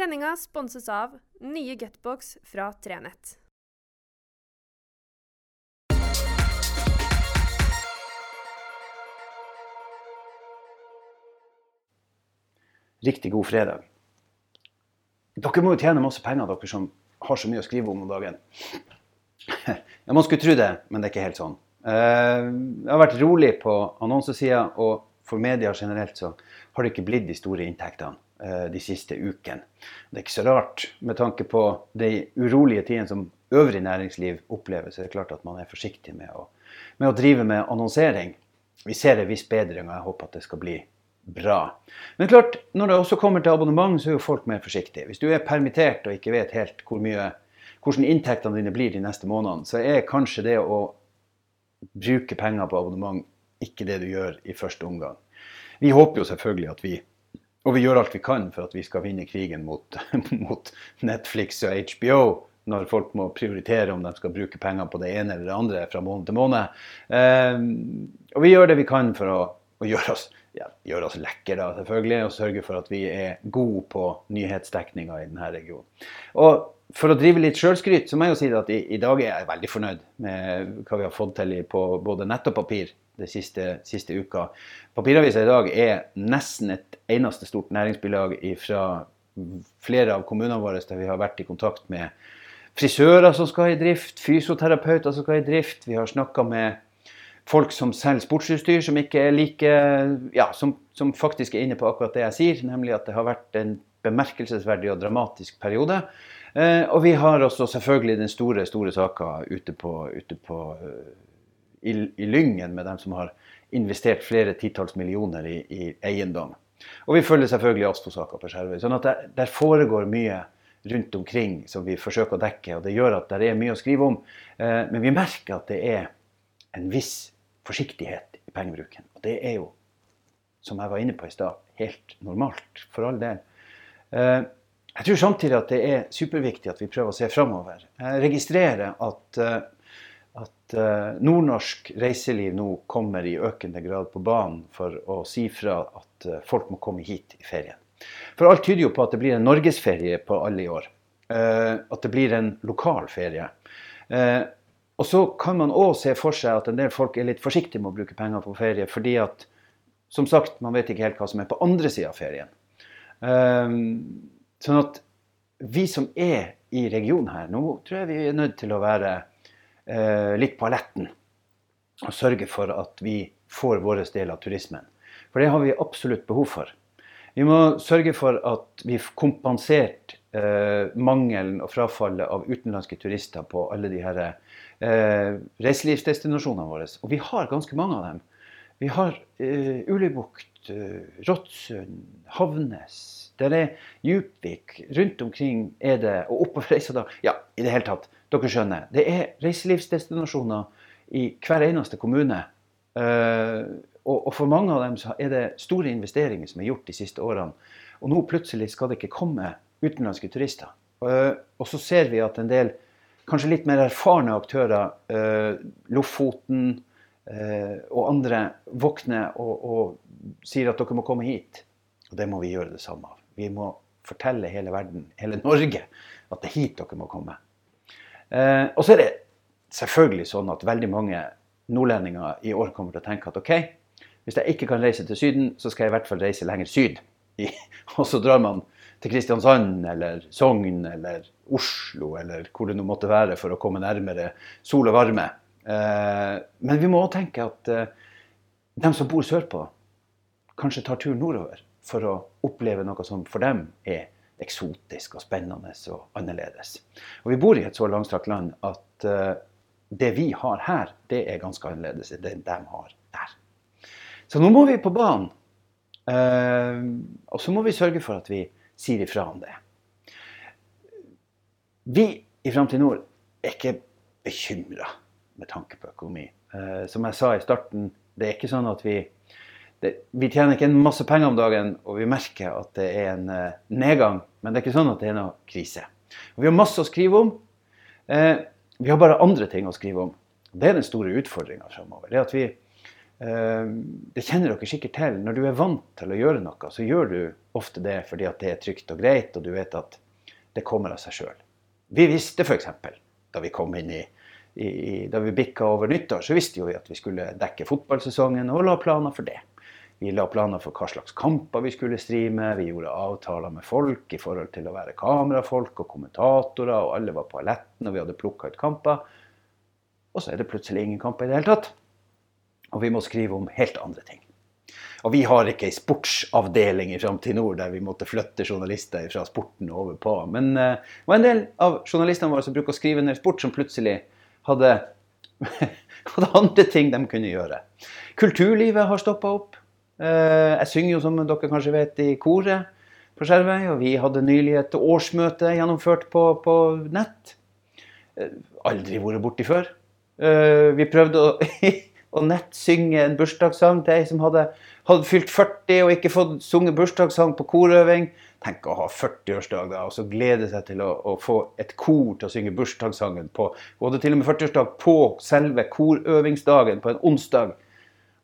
Sendinga sponses av nye Gutbox fra Trenett. Riktig god fredag. Dere må jo tjene masse penger, dere som har så mye å skrive om om dagen. Ja, Man skulle tro det, men det er ikke helt sånn. Jeg har vært rolig på annonsesida, og for media generelt så har det ikke blitt de store inntektene eh, de siste ukene. Det er ikke så rart med tanke på de urolige tidene som øvrig næringsliv opplever, så er det klart at man er forsiktig med å, med å drive med annonsering. Vi ser en viss bedring, og jeg håper at det skal bli bra. Men klart, når det også kommer til abonnement, så er jo folk mer forsiktige. Hvis du er permittert og ikke vet helt hvor mye, hvordan inntektene dine blir de neste månedene, så er kanskje det å bruke penger på abonnement ikke det du gjør i første omgang. Vi håper jo selvfølgelig at vi og vi gjør alt vi kan for at vi skal vinne krigen mot, mot Netflix og HBO når folk må prioritere om de skal bruke penger på det ene eller det andre fra måned til måned. Eh, og vi gjør det vi kan for å, å gjøre, oss, ja, gjøre oss lekre, selvfølgelig, og sørge for at vi er gode på nyhetsdekninga i denne regionen. Og for å drive litt sjølskryt, så må jeg jo si at i, i dag er jeg veldig fornøyd med hva vi har fått til på både nett og papir de siste, siste uka. Papiravisa i dag er nesten et eneste stort næringsbilag fra flere av kommunene våre der vi har vært i kontakt med frisører som skal i drift, fysioterapeuter som skal i drift. Vi har snakka med folk som selger sportsutstyr, som ikke er like Ja, som, som faktisk er inne på akkurat det jeg sier, nemlig at det har vært en bemerkelsesverdig og dramatisk periode. Eh, og vi har også selvfølgelig den store, store saka ute på, ute på eh, i, i Lyngen med dem som har investert flere titalls millioner i, i eiendom. Og vi følger selvfølgelig Aspo-saka på Skjervøy. Sånn at der, der foregår mye rundt omkring som vi forsøker å dekke, og det gjør at det er mye å skrive om. Eh, men vi merker at det er en viss forsiktighet i pengebruken. Og det er jo, som jeg var inne på i stad, helt normalt, for all del. Jeg tror samtidig at det er superviktig at vi prøver å se framover. Jeg registrerer at, eh, at eh, nordnorsk reiseliv nå kommer i økende grad på banen for å si fra at eh, folk må komme hit i ferien. For alt tyder jo på at det blir en norgesferie på alle i år. At det blir en lokal ferie. Og så kan man òg se for seg at en del folk er litt forsiktige med å bruke penger på ferie, fordi at som sagt, man vet ikke helt hva som er på andre sida av ferien. Sånn at vi som er i regionen her, nå tror jeg vi er nødt til å være eh, litt på alerten. Og sørge for at vi får vår del av turismen. For det har vi absolutt behov for. Vi må sørge for at vi får kompensert eh, mangelen og frafallet av utenlandske turister på alle de her eh, reiselivsdestinasjonene våre. Og vi har ganske mange av dem. Vi har eh, Ulebukt, eh, Råtsund, Havnes. Der er Djupvik. Rundt omkring er det Og oppover Reisadal. Ja, i det hele tatt. Dere skjønner. Det er reiselivsdestinasjoner i hver eneste kommune. Eh, og, for mange av dem er det store investeringer som er gjort de siste årene. Og nå plutselig skal det ikke komme utenlandske turister. Eh, og så ser vi at en del kanskje litt mer erfarne aktører, eh, Lofoten og andre, våkner og, og sier at dere må komme hit. Og det må vi gjøre det samme av. Vi må fortelle hele verden, hele Norge, at det er hit dere må komme. Eh, og så er det selvfølgelig sånn at veldig mange nordlendinger i år kommer til å tenke at OK, hvis jeg ikke kan reise til Syden, så skal jeg i hvert fall reise lenger syd. Og så drar man til Kristiansand eller Sogn eller Oslo eller hvor det nå måtte være for å komme nærmere sol og varme. Eh, men vi må også tenke at eh, de som bor sørpå, kanskje tar turen nordover for å oppleve noe som for dem er eksotisk og spennende og annerledes. Og vi bor i et så langstrakt land at eh, det vi har her, det er ganske annerledes enn det de har der. Så nå må vi på banen. Eh, og så må vi sørge for at vi sier ifra om det. Vi i Framtid Nord er ikke bekymra med tanke på økonomi. Eh, som jeg sa i starten, det er ikke sånn at vi det, Vi tjener ikke en masse penger om dagen, og vi merker at det er en eh, nedgang. Men det er ikke sånn at det er noe krise. Og vi har masse å skrive om. Eh, vi har bare andre ting å skrive om. Det er den store utfordringa framover. Det vi, Eh, det kjenner dere sikkert til. Når du er vant til å gjøre noe, så gjør du ofte det fordi det er trygt og greit, og du vet at det kommer av seg sjøl. Vi visste f.eks. da vi kom inn i, i Da vi bikka over nyttår, så visste jo vi at vi skulle dekke fotballsesongen og la planer for det. Vi la planer for hva slags kamper vi skulle streame. Vi gjorde avtaler med folk i forhold til å være kamerafolk og kommentatorer, og alle var på aletten, og vi hadde plukka ut kamper. Og så er det plutselig ingen kamper i det hele tatt. Og vi må skrive om helt andre ting. Og vi har ikke ei sportsavdeling i Framtid Nord der vi måtte flytte journalister fra sporten over på. Men uh, det var en del av journalistene våre som bruker å skrive ned sport, som plutselig hadde, hadde andre ting de kunne gjøre. Kulturlivet har stoppa opp. Uh, jeg synger jo, som dere kanskje vet, i koret på Skjervøy. Og vi hadde nylig et årsmøte gjennomført på, på nett. Uh, aldri vært borti før. vi prøvde å å nett synge en bursdagssang til ei som hadde, hadde, fylt 40 og ikke fått sunget bursdagssang på korøving. Tenk å ha 40-årsdag da, og så glede seg til å, å, få et kor til å synge bursdagssangen på Hun hadde til og med 40-årsdag på selve korøvingsdagen på en onsdag.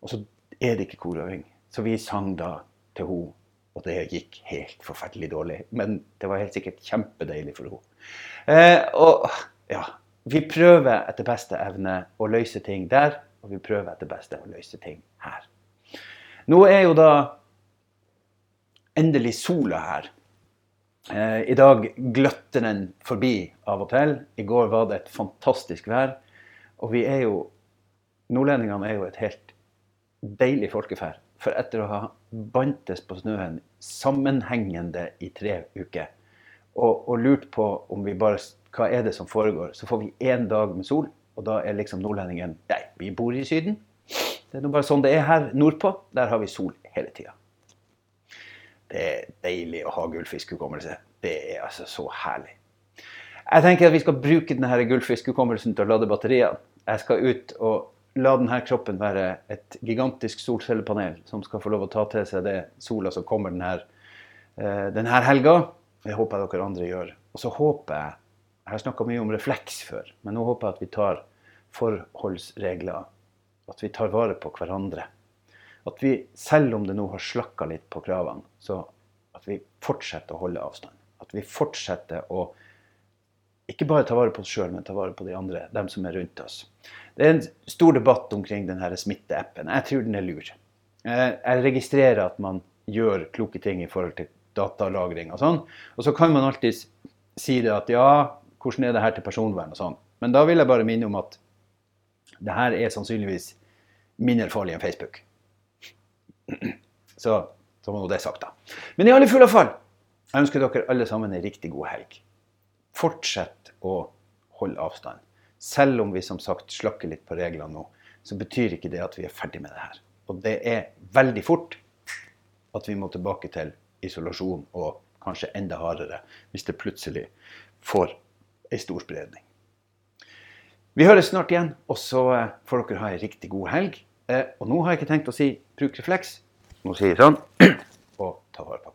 Og så er det ikke korøving. Så vi sang da til henne. Og det gikk helt forferdelig dårlig. Men det var helt sikkert kjempedeilig for henne. Eh, og ja, vi prøver etter beste evne å løse ting der og vi prøver etter beste å løse ting her. Nå er jo da endelig sola her. Eh, I dag gløtter den forbi av og til. I går var det et fantastisk vær. Og vi er jo Nordlendingene er jo et helt deilig folkeferd. For etter å ha bantes på snøen sammenhengende i tre uker og, og lurt på om vi bare, hva er det som foregår, så får vi én dag med sol. Og da er liksom nordlendingen Nei, vi bor i Syden. Det er nå bare sånn det er her nordpå. Der har vi sol hele tida. Det er deilig å ha gullfiskhukommelse. Det er altså så herlig. Jeg tenker at vi skal bruke denne gullfiskhukommelsen til å lade batteriene. Jeg skal ut og la denne kroppen være et gigantisk solcellepanel som skal få lov å ta til seg det sola som kommer denne, eh, denne helga. Det håper jeg dere andre gjør. Og så håper jeg jeg har snakka mye om refleks før, men nå håper jeg at vi tar forholdsregler. At vi tar vare på hverandre. At vi, selv om det nå har slakka litt på kravene, så at vi fortsetter å holde avstand. At vi fortsetter å ikke bare ta vare på oss sjøl, men ta vare på de andre, dem som er rundt oss. Det er en stor debatt omkring denne smitteappen. Jeg tror den er lur. Jeg registrerer at man gjør kloke ting i forhold til datalagring og sånn. Og så kan man alltid si det at ja, hvordan er det her til personvern og sånn. Men da vil jeg bare minne om at det her er sannsynligvis mindre farlig enn Facebook. Så, så var nå det sagt, da. Men i alle fulle fall, jeg ønsker dere alle sammen en riktig god helg. Fortsett å holde avstand. Selv om vi som sagt slakker litt på reglene nå, så betyr ikke det at vi er ferdig med det her. Og det er veldig fort at vi må tilbake til isolasjon og kanskje enda hardere hvis det plutselig får ei stor spredning. Vi høres snart igjen, og så eh, får dere ha ei riktig god helg. Eh, og nå har jeg ikke tenkt å si bruk refleks. Nå sier jeg sånn og ta vare på